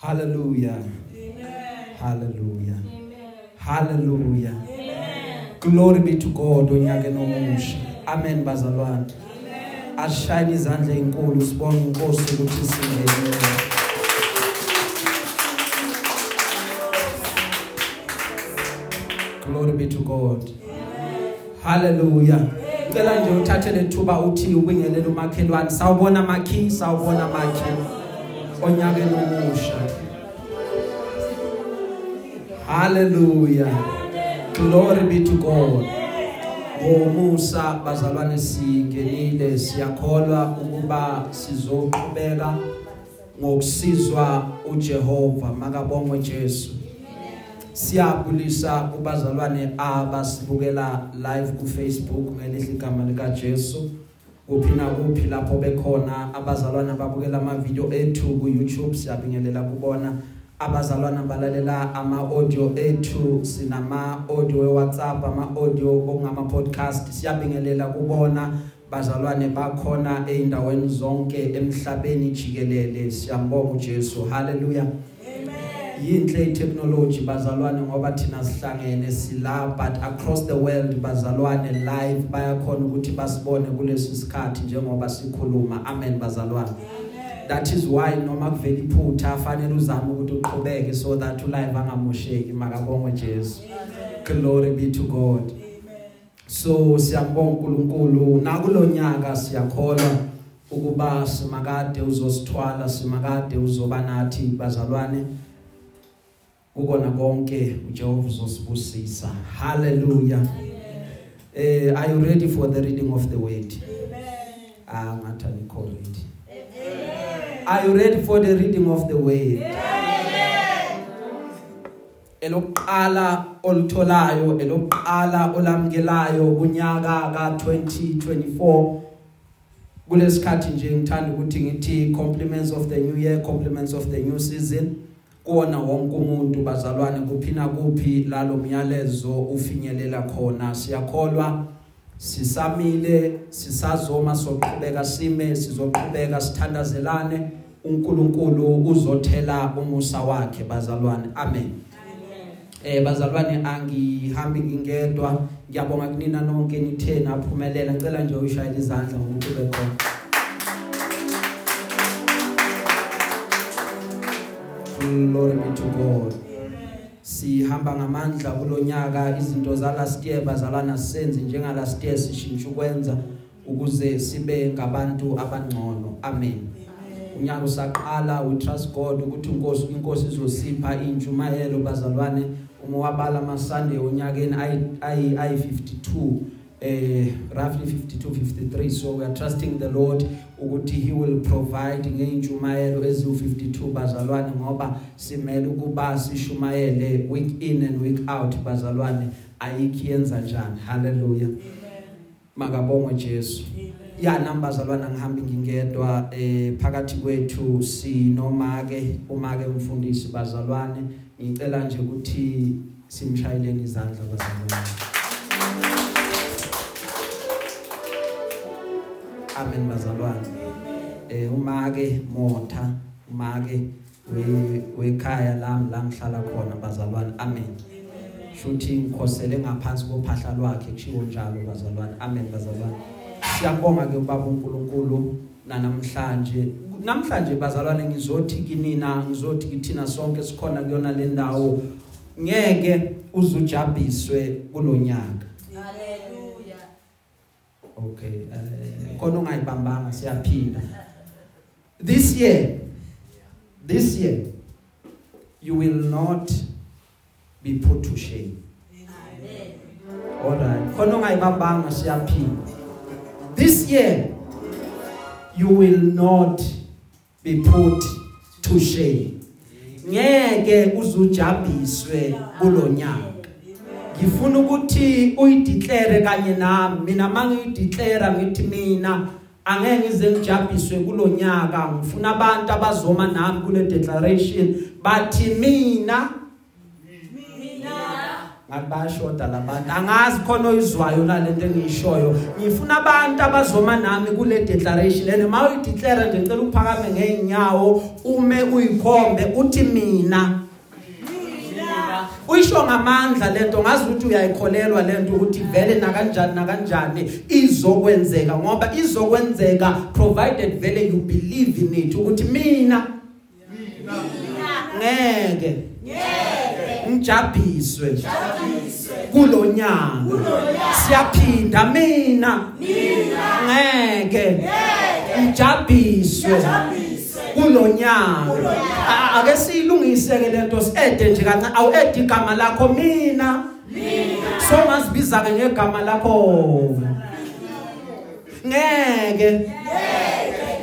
Hallelujah. Amen. Hallelujah. Amen. Hallelujah. Amen. Glory be to God onyake nomusha. Amen bazalwane. Amen. Ashayine izandla ezinkulu sibonge inkosi ukuthi singenile. Glory be to God. Amen. Hallelujah. Ngicela nje uthathe lethuba uthi ubingelele umakhelwane. Sawubona makhi, sawubona makhi. Onyake nomusha. Hallelujah. Glory be to God. Ngomusa bazalwane singenile siyakholwa ukuba sizoqhubeka ngokusizwa uJehova makabongwe Jesu. Siyabulisa kubazalwane abasibukela live ku Facebook ngelihle igama lika Jesu. Kuphi na kuphi lapho bekhona abazalwane ababukela ama video ethu ku YouTube siyabingelela kubona. Abazalwana balalela ama audio ethu sinama audio we WhatsApp ama audio okungama podcast siyabingelela kubona. Bazalwane bakhona eindaweni zonke emhlabeni jikelele. Siyambonga uJesu. Haleluya yinhle itechnology bazalwane ngoba thina sihlangene sila but across the world bazalwane live bayakhona ukuthi basibone kulesi sikhathi njengoba sikhuluma. Amen bazalwane. That is why noma kuvela iphutha afanele uzame ukuthi uqhubeke so that ulive angamosheki. Makabongwe Jesu. Glory be to God. Amen. So siyambonga uNkulunkulu. Nakulonyaka siyakholwa ukuba simakade uzosithwala simakade uzoba nathi bazalwane. Ukona konke uJehova uzosibusisa. Hallelujah. Eh are you ready for the reading of the word? Amen. Ah ngathi anikho ready Are you ready for the reading of the word? Elokuqala olutholayo elokuqala olamkelayo kunyaka ka2024 kulesikhathi nje ngithanda ukuthi ngithi compliments of the new year compliments of the new season. Kuona wonke umuntu bazalwane kuphina kuphi lalo myalezo ufinyelela khona. Siyakholwa sisamile sisazoma soqhubeka sime sizoqhubeka sithandazelane. uNkulunkulu uzothela umusa wakhe bazalwane. Amen. Eh bazalwane angihambi ngingedwa. Ngiyabonga kunina nonke nithena aphumelela. Ngicela nje uyishayela izandla ngokuthi bekhona Glory be to God sihamba ngamandla kulonyaka izinto za last year bazalana sisenze njenga last year sishintsha ukwenza ukuze sibe ngabantu abangcono. Amen. Unyaka usaqala we trust God ukuthi inkosi inkosi izosipha injumayelo bazalwane. Uma wabala ama Sunday onyakeni ayi ayi 52 eh roughly 52 53 so we are trusting the Lord ukuthi he will provide ngeinjumayelo eziwu52 bazalwane ngoba simele ukuba sishumayele week in and week out bazalwane. Ayikhiyenza njani? Hallelujah. Makabongwe Jesu. Ya nambazalwana ngihambi ngingedwa eh phakathi kwethu sinoma ke uma ke umfundisi bazalwane ngicela nje ukuthi simshayeleni izandla bazalwane. Amen bazalwane. Eh uma ke motha uma ke wekhaya lami la ngihlala khona bazalwane. Amen. Shuthi ngikhosele ngaphansi kophahla lwakhe kushiwo njalo bazalwane. Amen bazalwane. Siyabonga ke ubaba uNkulunkulu namhlanje namhlanje bazalwane ngizothi kinina ngizothi kithina sonke sikhona kuyona le ndawo. Ngeke uzujabhiswe kulonyaka haleluya okay uh, khona ungayibambanga siyaphinda this year this year you will not be put to shame. Amen. Alright khona ungayibambanga siyaphinda this year you will not be put to shame. Ngeke uzujabhiswe kulonyaka ngifuna ukuthi uyideclare kanye nami. Mina mangiyideclare ngithi mina angeke ngize ngijabhiswe kulonyaka ngifuna abantu abazoma nami kule declaration. Bathi mina. Bayashoda labantu angazi khona oyizwayo nalento engiyishoyo. Ngifuna abantu abazoma nami kule declaration. And uma uyideclare nje ngicela uphakame ngeenyawo ume uyikhombe uthi mina. Uyisho ngamandla lento ngazi ukuthi uyayikholelwa lento ukuthi vele na kanjani na kanjani izokwenzeka ngoba izokwenzeka provided vele you believe in it ukuthi mina ngeke ngeke ngijabhiswe kulonyaka siyaphinda mina ngeke ngijabhiswe kulonyaka ake siyilungise ke lento siede nje kancane awuedi igama lakho mina. So masibiza ke ngegama lakho. Ngeke.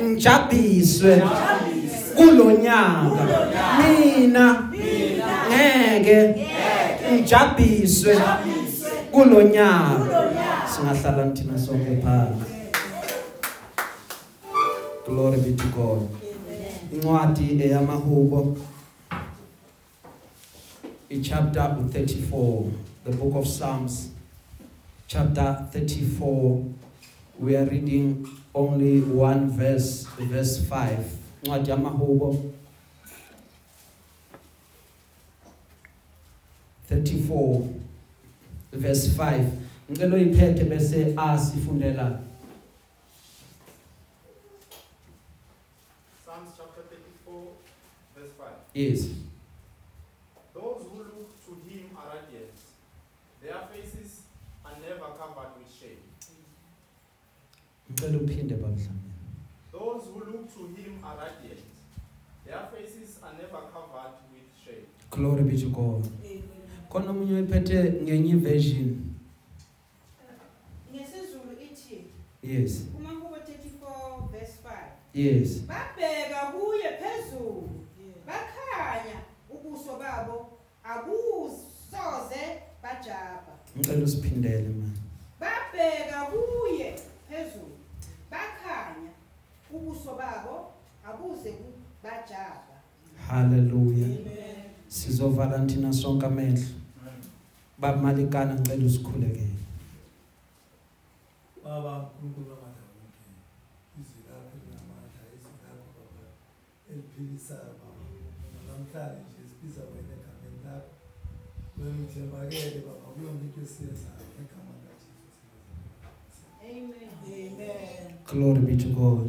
Ngijabhiswe kulonyaka mina. Ngeke. Ngijabhiswe kulonyaka singahlala thina sonke phansi. Glory be to god. Incwadi eyamahubo ichapter 34 the book of psalms chapter 34 we are reading only one verse verse 5 incwadi yamahubo. 34 verse 5 ngicela uyiphethe bese asifundela Psalms chapter 34, verse 5. Yes Those who look to him are radiant, their faces are never covered with shame. ngicela uphinde bamhlanje Those who look to him are radiant, their faces are never covered with shame. glory be to god. Khona umunye uyiphethe ngenye version ngesizulu ithi yes. umahubo 34 verse 5 yes. babheka kuye phezulu. Ubuso babo abusoze bajaba ngicela usiphindele man babheka kuye phezulu bakhanya ubuso babo abuze bajaba haleluya. Sizovala thina sonke amehlo. Bamalikana ngicela usikhulekele baba uNkulunkulu amandla wonke izwi lakho linamandla izwi lakho baba eliphilisayo baba. Namhlanje nje sibiza wena egameni lakho. Wena uthembakele baba kuyonke into esiyenzayo. Egama likaJesu amen. Amen. Glory be to god.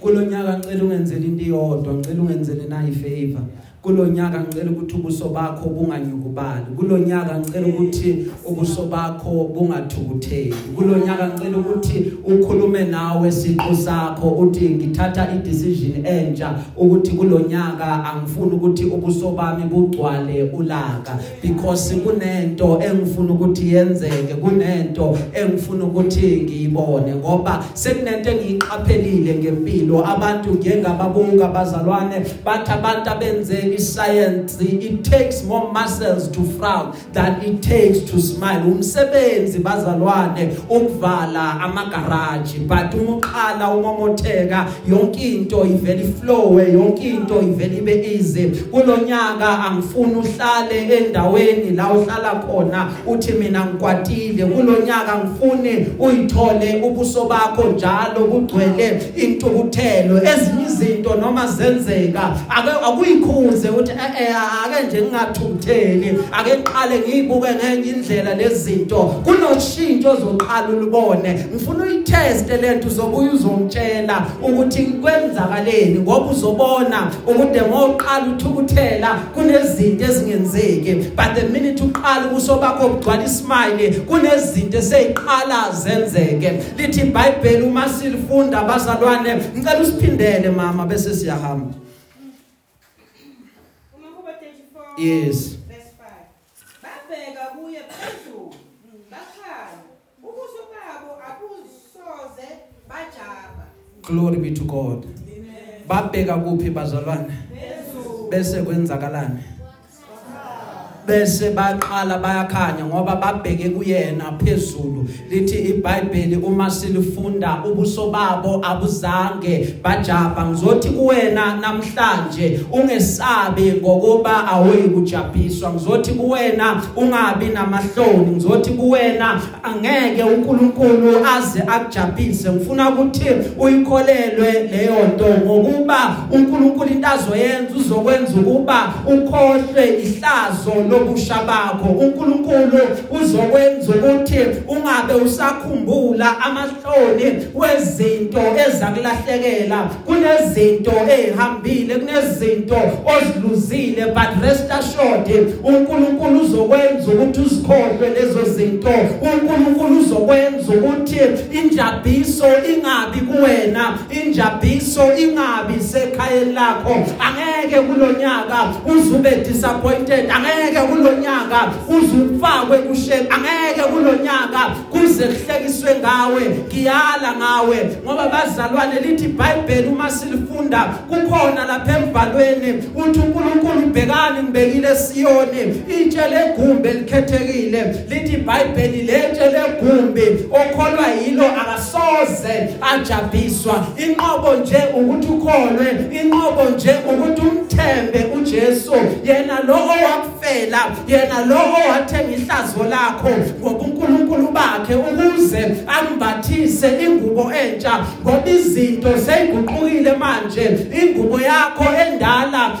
Kulonyaka ngicela ungenzele into iyodwa ngicela ungenzele nayi favor. Kulonyaka ngicela ukuthi ubuso bakho bunganyukubali. Kulonyaka ngicela ukuthi ubuso bakho bungathukutheli kulonyaka ngicela ukuthi ukhulume nawe siqu sakho uthi ngithatha idecision entsha ukuthi kulonyaka angifuni ukuthi ubuso bami bugcwale ulaka because kunento engifuna ukuthi yenzeke kunento engifuna ukuthi ngiyibone ngoba sekunento engiyiqaphelile ngempilo. Abantu ngeke ngababuka bazalwane bathi abantu abenze iscience it takes more muscles to frown than it takes to smile. Umsebenzi bazalwane ukuvala amagaraji but uma uqala umomotheka. Yonke into ivela iflowe yonke into ivela ibe easy. Kulonyaka angifuni uhlale endaweni la uhlala khona uthi mina ngikwatile. Kulonyaka ngifuni uyithole ubuso bakho njalo kugcwele intukuthelo. Ezinye izinto noma zenzeka ake akuyikhuze ukuthi eh ake nje ngingathukutheli. Ake ngiqale ngiyibuke ngenye indlela lezinto kunoshintsho ozoqala ulubone. Ngifuna uyiteste lento uzobuya uzongitshela ukuthi kwenzakaleni ngoba uzobona ukuthi ngoqala uthukuthela kunezinto ezingenzeki. But the minute uqala ubuso bakho bugcwala ismile kunezinto eseyiqala zenzeke. Lithi iBhayibheli uma silifunda abazalwane. Ngicela usiphindele mama bese siyahamba umahubo 34 Yes. verse 5 babheka kuye phezulu bakhanya. Ubuso babo abusoze bajaba. Glory be to god. Babheka kuphi bazalwane? Phezulu bese kwenzakalani? Bese baqala bayakhanya ngoba babheke kuyena phezulu. Lithi iBhayibheli uma silifunda ubuso babo abuzange bajaba ngizothi kuwena namhlanje ungesabi ngokuba awuyikujabhiswa ngizothi kuwena ungabi namahloni. Ngizothi kuwena angeke uNkulunkulu aze akujabhise. Ngifuna ukuthi uyikholelwe leyo nto ngokuba uNkulunkulu into azoyenza uzokwenza ukuba ukhohlwe ihlazo lobusha bakho. uNkulunkulu uzokwenza ukuthi ungabe usakhumbula amahloni wezinto ezakulahlekela kunezinto ezihambile kunezinto oziluzile but rest assured uNkulunkulu uzokwenza ukuthi uzikhohlwe lezo zinto. uNkulunkulu uzokwenza ukuthi injabiso ingabi kuwena injabiso ingabi sekhaya lakho. Angeke kulonyaka uzube disappointed angeke kulonyaka uzufakwe kushem angeke kulonyaka kuze kuhlekiswe ngawe ngiyala ngawe ngoba bazalwane lithi iBhayibheli uma silifunda kukhona lapha embhalweni uthi uNkulunkulu ubhekani ngibekile Siyoni itshe legumbi elikhethekile. Lithi iBhayibheli letshe legumbi okholwa yilo akasoze ajabhiswa. Inqobo nje ukuthi ukholwe inqobo nje ukuthi umthembe uJesu yena lo owakufela yena lo owathenga ihlazo lakho ngoba uNkulunkulu bakhe ukuze ambathise ingubo entsha. Ngoba izinto seyiguqukile manje. Ingubo yakho endala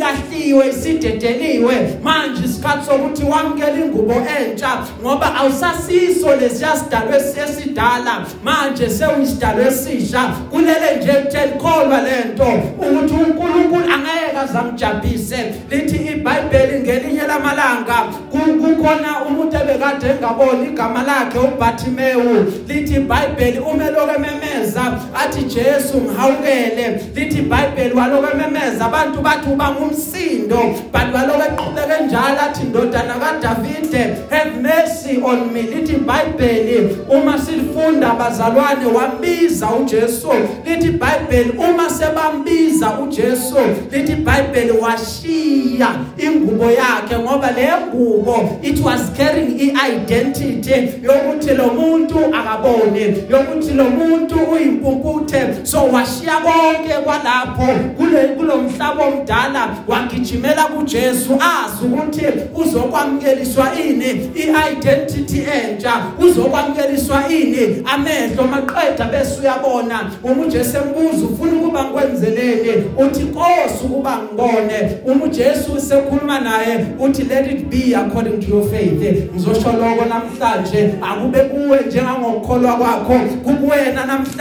isilahliwe isidedeliwe manje isikhathi sokuthi wamkele ingubo entsha ngoba awusasiso lesiya sidalwe sesidala manje sewuyisidalwe esisha kulele nje kutheni kholwa lento ukuthi uNkulunkulu angeke azamjabhise lithi iBhayibheli ngelinye lamalanga kukhona umuntu ebekade engaboni igama lakhe uBartimeyu lithi iBhayibheli umeloke memeza athi Jesu ngihawukele. Lithi iBhayibheli waloke memeza abantu bathi uba ngumsindo but waloke eqhubeke njalo athi ndodana kaDavide have mercy on me. Lithi iBhayibheli uma silifunda bazalwane wambiza uJesu. Lithi iBhayibheli uma sebambiza uJesu. Lithi iBhayibheli washiya ingubo yakhe ngoba le ngubo it was carrying i-identity yokuthi lo muntu akabone yokuthi lo muntu uyimpumputhe so washiya konke kwalapho. Kule kulomhlaba omdala wagijimela kuJesu. Azi ukuthi uzokwamukeliswa ini? I-identity entsha. Uzokwamukeliswa ini? Amehlo maqeda bese uyabona. Uma uJesu embuza ufuna ukuba ngikwenzeleni? Uthi Nkosi ukuba ngibone. Uma uJesu sekhuluma naye uthi let it be according to your faith. Ngizosho lokho namhlanje. Akube kuwe njengangokukholwa kwakho. Kukuwena namhlanje.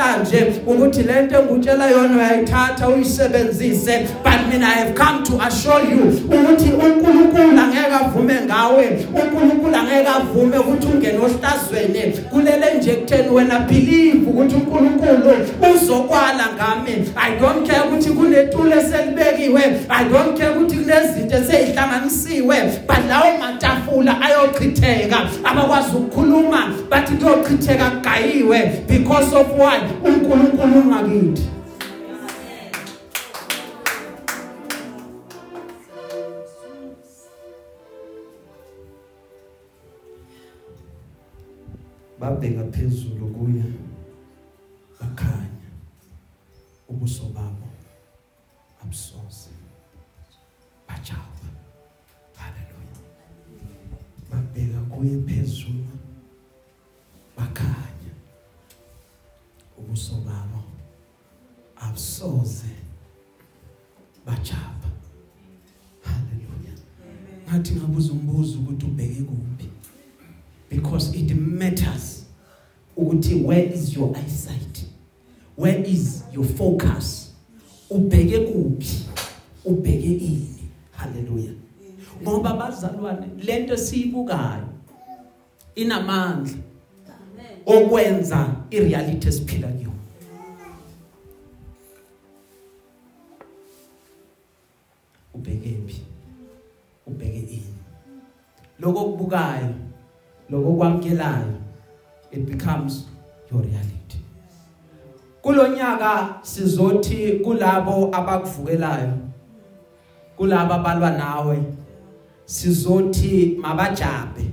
Ukuthi lento engutshela yona uyayithatha uyisebenzise. But mina i have come to assure you ukuthi uNkulunkulu angeke avume ngawe. uNkulunkulu angeke avume ukuthi ungene ohlazweni. Kulele nje kutheni wena believe ukuthi uNkulunkulu uzokwala ngami. I don't care ukuthi kunetule eselibekiwe. I don't care ukuthi kunezinto esezihlanganisiwe but lawo matafula ayochitheka. Abakwazi ukukhuluma bathi kuyochitheka kugayiwe. Because of what? uNkulunkulu ungakithi. Babheka phezulu kuye bakhanya. Ubuso babo abusoze bajaba haleluya babheka kuye phezulu. Abusoze bajaba haleluya ngathi ngabuza umbuzo ukuthi ubheke kuphi? Because it matters ukuthi where is your eyesight? Where is your focus? Ubheke kuphi? Ubheke ini? Haleluya ngoba bazalwane lento siyibukayo inamandla okwenza ireality esiphila kuyo ubheke phi? Ubheke ini. Lokho kubukayo lokho kwamkelayo it becomes your reality. Kulonyaka sizothi kulabo abakuvukelayo kulabo abalwa nawe sizothi mabajabe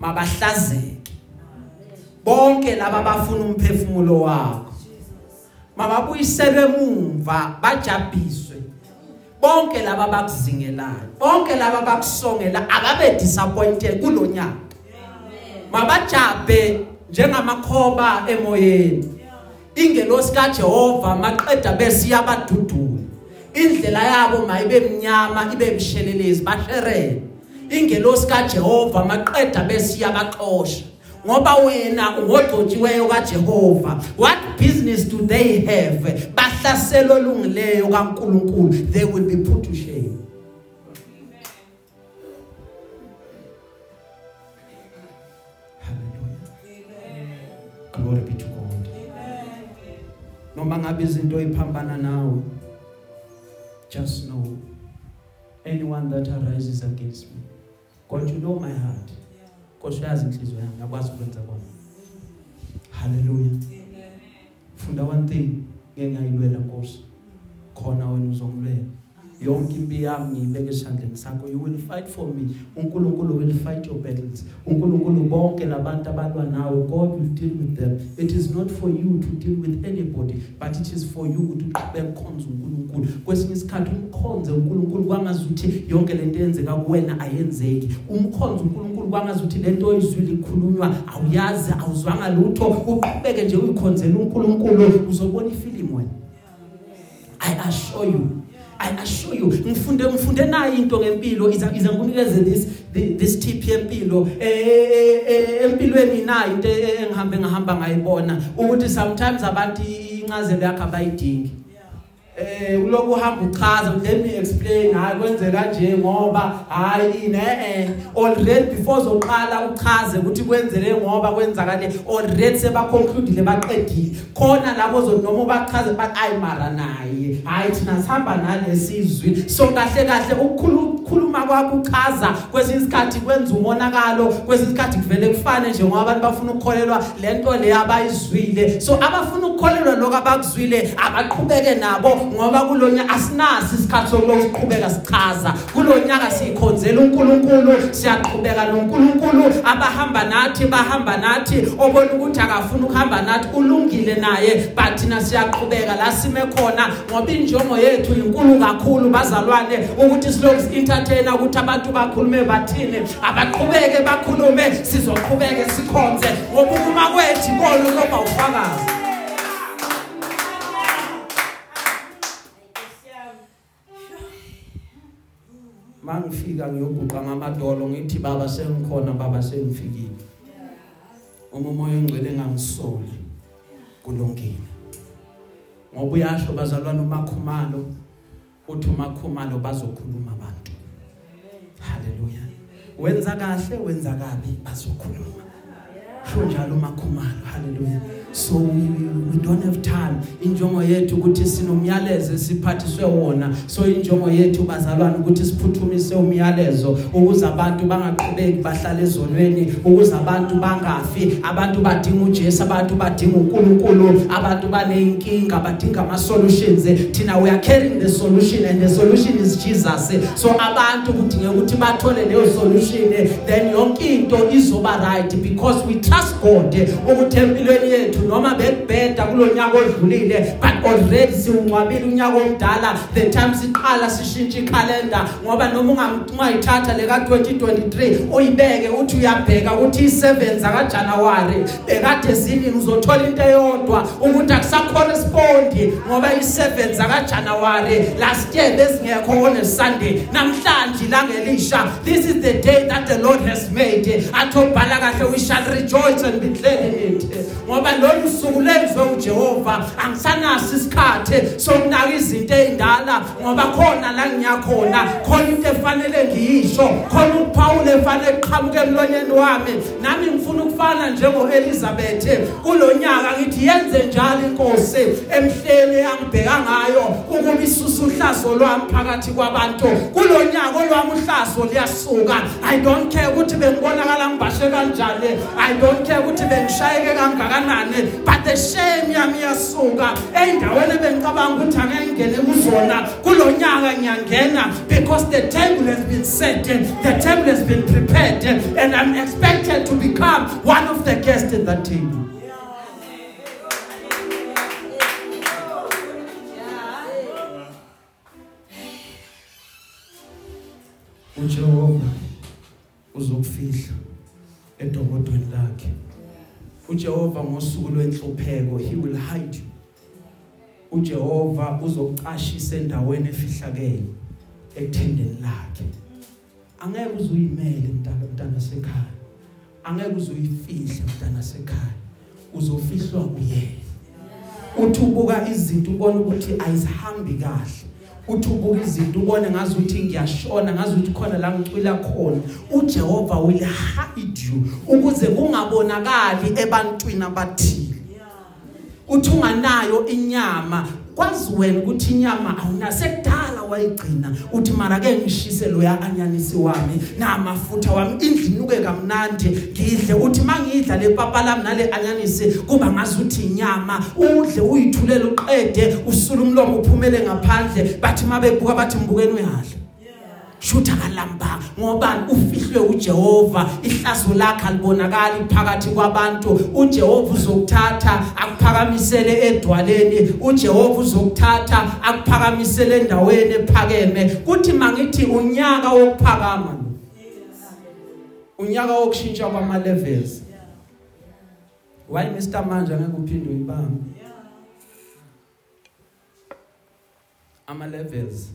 mabahlazeke. Bonke laba bafuna umphefumulo wakho mababuyiselwe emumva bajabhiswe. Bonke laba bakuzingelayo bonke laba bakusongela ababe disappointed kulonyaka mabajabe njengamakhoba emoyeni. Ingelosi kaJehova maqeda bese iyabadudula indlela yabo mayibe mnyama ibe mshelelezi basherele. Ingelosi kaJehova maqeda bese iyabaxosha ngoba wena ungogcotshiweyo kaJehova. What business do they have? Bahlaselo olungileyo kaNkuluNkulu. They will be put to shame. Hallelujah. Glory be to God. Noma ngabe izinto eziphambana nawe just know anyone that arises against me. God you know my heart. Nkosi uyazi inhliziyo yami yakwazi ukwenza kwami haleluya funda one thing ngeke ngayilwela Nkosi. Khona wena uzongilwela. Yonke impi yami ngiyibeke esandleni sakho. You will fight for me. uNkulunkulu will fight your battles. uNkulunkulu bonke labantu abalwa nawe God will deal with them. It is not for you to deal with anybody but it is for you ukuthi uqhubeke ukhonze uNkulunkulu. Kwesinye isikhathi umkhonze uNkulunkulu kwangazuthi yonke lento eyenzeka kuwena ayenzeki. Umkhonze uNkulunkulu kwangazuthi lento oyizwile ikhulunywa awuyazi awuzwanga lutho. Uqhubeke nje uyikhonzela uNkulunkulu uzobona ifilimu wena. I assure you I assure you ngifunde ngifunde nayo into ngempilo iza iza nginikeze this this tip yempilo eh empilweni nayo into engihambe ngahamba ngayibona. Ukuthi sometimes abantu incazelo yakhe abayidingi. Eh uloku uhamba uchaza let me explain hayi kwenze kanje ngoba hayi ne eh already before zoqala uchaze ukuthi kwenzele ngoba kwenzakale already sebaconclude baqedile. Khona labo zonoma bachaze bathi ayi mara naye hayi thina sihamba nalesizwi so kahle kahle ukukhuluma kwakho uchaza kwesinye isikhathi kwenza umonakalo kwesinye isikhathi kuvele kufane nje ngoba abantu bafuna ukukholelwa lento le abayizwile. So abafuna ukukholelwa lokho abakuzwile abaqhubeke nabo ngoba kulonyaka asinasi isikhathi sokuqhubeka sichaza. Kulonyaka sikhonzela uNkulunkulu siyaqhubeka noNkulunkulu. Abahamba nathi bahamba nathi. Obona ukuthi akafuna ukuhamba nathi ulungile naye. But thina siyaqhubeka la sime khona. Ngoba injongo yethu inkulu kakhulu bazalwane ukuthi siloku entertain ukuthi abantu bakhulume bathini. Abaqhubeke bakhulume sizoqhubeke sikhonze. Ngoba ukuma kwethu ikolo loba ufakazi. Mangifika ngiyoguqa ngamadolo ngithi baba sengikhona baba sengifikile. Uma umoya ongcwele engangisoli kulungile. Ngoba uyasho bazalwana umakhumalo uthi umakhumalo bazokhuluma abantu. Haleluya. Wenza kahle wenza kabi bazokhuluma. Sho njalo umakhumalo. Haleluya. So we, we don't have time. Injongo yethu ukuthi sinomyalezo siphathiswe wona. So injongo yethu bazalwane ukuthi siphuthumise umyalezo ukuze abantu bangaqhubeki bahlale ezonweni ukuze abantu bangafi. Abantu badinga uJesu abantu badinga uNkulunkulu abantu baneyinkinga badinga ama solutions thina we are carrying the solution and the solution is Jesus. So abantu kudinge ukuthi bathole leyo solution. Then yonke into izoba right because we trust God ukuthi empilweni yethu noma bekubheda kulonyaka odlulile but already siungcwabile unyaka omdala. The time siqala sishintsha ikhalenda ngoba noma ungayithatha leka 2023 uyibeke uthi uyabheka ukuthi i7 zaka January bekade zini uzothola into eyodwa. Ukuthi akusacorrespond ngoba i7 zaka January last year bezingekho on a Sunday. Namhlanje langelisha this is the day that the Lord has made. Athobhala kahle we shall rejoice and be glad in it. Ngoba lolu suku lenzwe uJehova. Angisanaso isikhathi sokunaka izinto ezindala ngoba khona la ngiyakhona khona. Into efanele ngiyisho. Khona uPaul efanele eqhamuke emlonyeni wami. Nami ngifuna ukufana njengo Elizabeth kulonyaka ngithi yenze njalo inkosi emhleni angibheka ngayo ukuba isusa uhlazo lwami phakathi kwabantu. Kulonyaka olwami uhlazo liyasuka i don't care ukuthi bengibonakala ngibashe kanjani. I don't care ukuthi bengishayeke kangakanani. Yami but the shame yami yasuka endaweni ebengicabanga ukuthi angeke ngene kuzona kulonyaka ngiyangena because the table has been set the table has been prepared and I'm expected to become one of the guests at that table uJehova uzokufihla edokodweni lakhe. uJehova ngosuku lwenhlupheko he will hide you. uJehova uzokucashisa endaweni efihlakele ethendeni lakhe. Angeke uzuyimele mntana mntana sekhaya angeke uzuyifihle mntana sekhaya uzofihlwa uyena uthi ubuka izinto ubona ukuthi ayizihambi kahle. Uthi ubuka izinto ubone ngazi ukuthi ngiyashona ngazi ukuthi khona la ngicwila khona. uJehova will hide you ukuze kungabonakali ebantwini abathile. Uthi unganayo inyama kwazi wena ukuthi inyama awunasekudala wayigcina uthi mara ke ngishise loya anyanisi wami namafutha wami indlini uke kamnandi ngidle. Uthi mangidla lepapa lami nale anyanisi kuba ngazi uthi inyama udle uyithulele uqede usula umlomo uphumele ngaphandle. Bathi mabebuka bathi mbukeni uyadla. Shutha kalamba ngoba ufihlwe uJehova. Ihlazo lakhe alibonakali phakathi kwabantu. uJehova uzokuthatha akuphakamisele edwaleni. uJehova uzokuthatha akuphakamisele endaweni ephakeme. Kuthi mangithi unyaka wokuphakama unyaka wokushintsha kwama levels why Mr manje ngeke uphinde uyibambe? Ama levels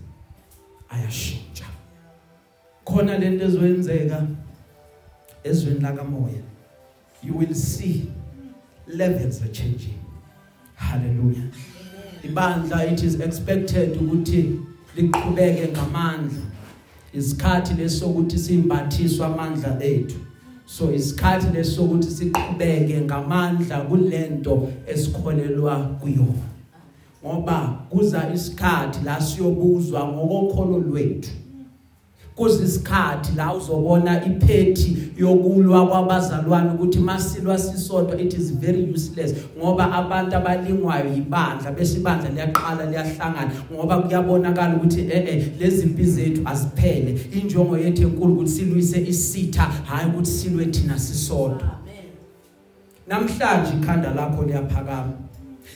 ayashintsha. Khona lento ezoyenzeka ezweni lakamoya. You will see levels are changing. Hallelujah. Ibandla it is expected ukuthi liqhubeke ngamandla. Isikhathi lesokuthi simbathiswa amandla ethu. So isikhathi lesokuthi siqhubeke ngamandla kulento esikholelwa kuyona. Ngoba kuza isikhathi la siyobuzwa ngokokholo lwethu. Kuzisikhathi la uzobona iphethi yokulwa kwabazalwane ukuthi masilwa sisodwa it is very useless ngoba abantu abalingwayo ibandla bese ibandla liyaqala liyahlangana ngoba kuyabonakala ukuthi eh eh lezi impi zethu aziphele. Injongo yethu enkulu ukuthi silwise isitha hayi ukuthi silwe thina sisodwa. Namhlanje ikhanda lakho liyaphakama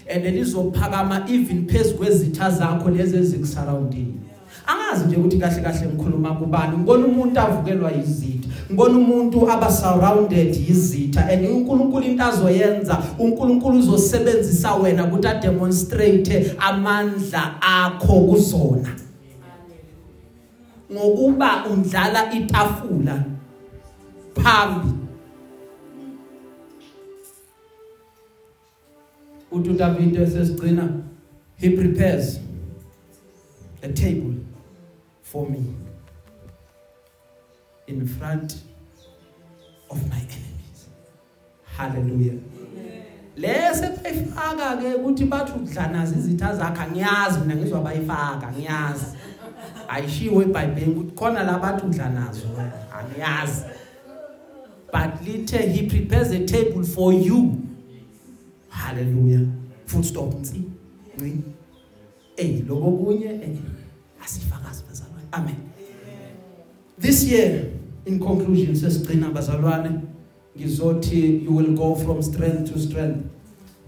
and lizophakama even phezulu kwezitha zakho lezi ezikusurrounding angazi nje ukuthi kahle kahle ngikhuluma kubani. Ngibona umuntu avukelwa izitha. Ngibona umuntu aba surrounded yizitha and uNkulunkulu into azoyenza uNkulunkulu uzosebenzisa wena ukuthi a demonstrate amandla akho kuzona. Ngokuba undlala itafula phambi. Uthi uDavid esesigcina he prepares a table. For me in front of my enemies. Hallelujah. Lese bayifaka ke ukuthi bathi udlanaza izitha zakhe angiyazi mina ngizwa bayifaka ngiyazi ayishiwo eBhayibhelini ukuthi khona labathi udlanazo angiyazi. But lithe he prepares a table for you. Hallelujah. Full stop nsi. Ngci eh lokho kunye asifakazi. Amen. This year in conclusion sesigcina bazalwane ngizothi you will go from strength to strength.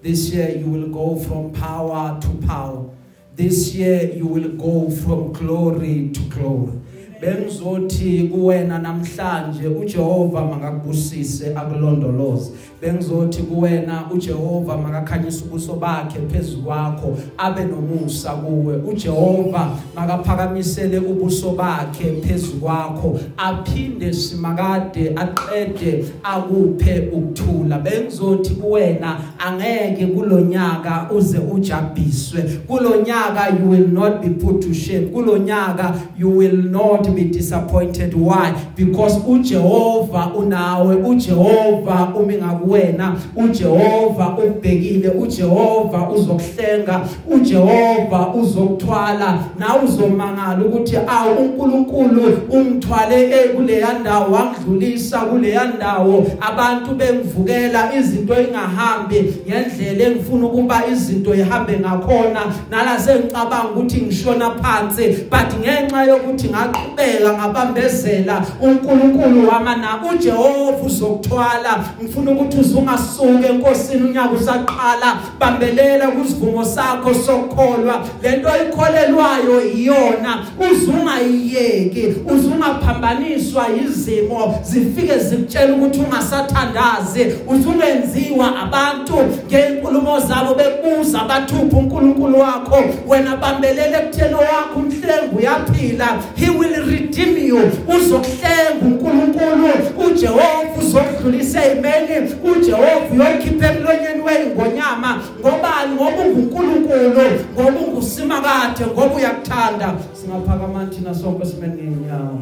This year you will go from power to power. This year you will go from glory to glory. Bengizothi kuwena namhlanje uJehova makakubusise akulondoloze. Bengizothi kuwena uJehova makakhanyisa ubuso bakhe phezukwakho abe nomusa kuwe. uJehova makaphakamisele ubuso bakhe phezukwakho aphinde simakade aqede akuphe ukuthula. Bengizothi kuwena angeke kulonyaka uze ujabhiswe. Kulonyaka you will not be put to shame. Kulonyaka you will not not be disappointed. Why? Because uJehova unawe uJehova umi ngakuwena uJehova ubhekile uJehova uzokuhlenga uJehova uzokuthwala. Na uzomangala ukuthi awu uNkulunkulu ungithwale ekuleya ndawo wangidlulisa kuleya ndawo. Abantu bengivukela izinto engahambi ngendlela engifuna ukuba izinto ihambe ngakhona. Nala sengicabanga ukuthi ngishona phansi but ngenxa yokuthi ngaqhubeka ngabambezela uNkulunkulu wami na? uJehova uzokuthwala. Ngifuna ukuthi uzungasuke enkosini unyaka usaqala. Bambelela kusivumo sakho sokukholwa lento oyikholelwayo iyona uzungayiyeki uzungaphambaniswa izimo zifike zikutshela ukuthi ungasathandazi. Uzungenziwa abantu ngenkulumo zabo bebuza bathupha uNkulunkulu wakho. Wena bambelela ekutheni wakho umhlengu uyaphila. He will redeem you uzokuhlenga uNkulunkulu uJehova uzokudlulisa ezimeni uJehova uyokhipha emlonyeni weingonyama ngobani? Ngoba unguNkulunkulu ngoba ungusimakade ngoba uyakuthanda. Singaphakama thina sonke simene ngenyawo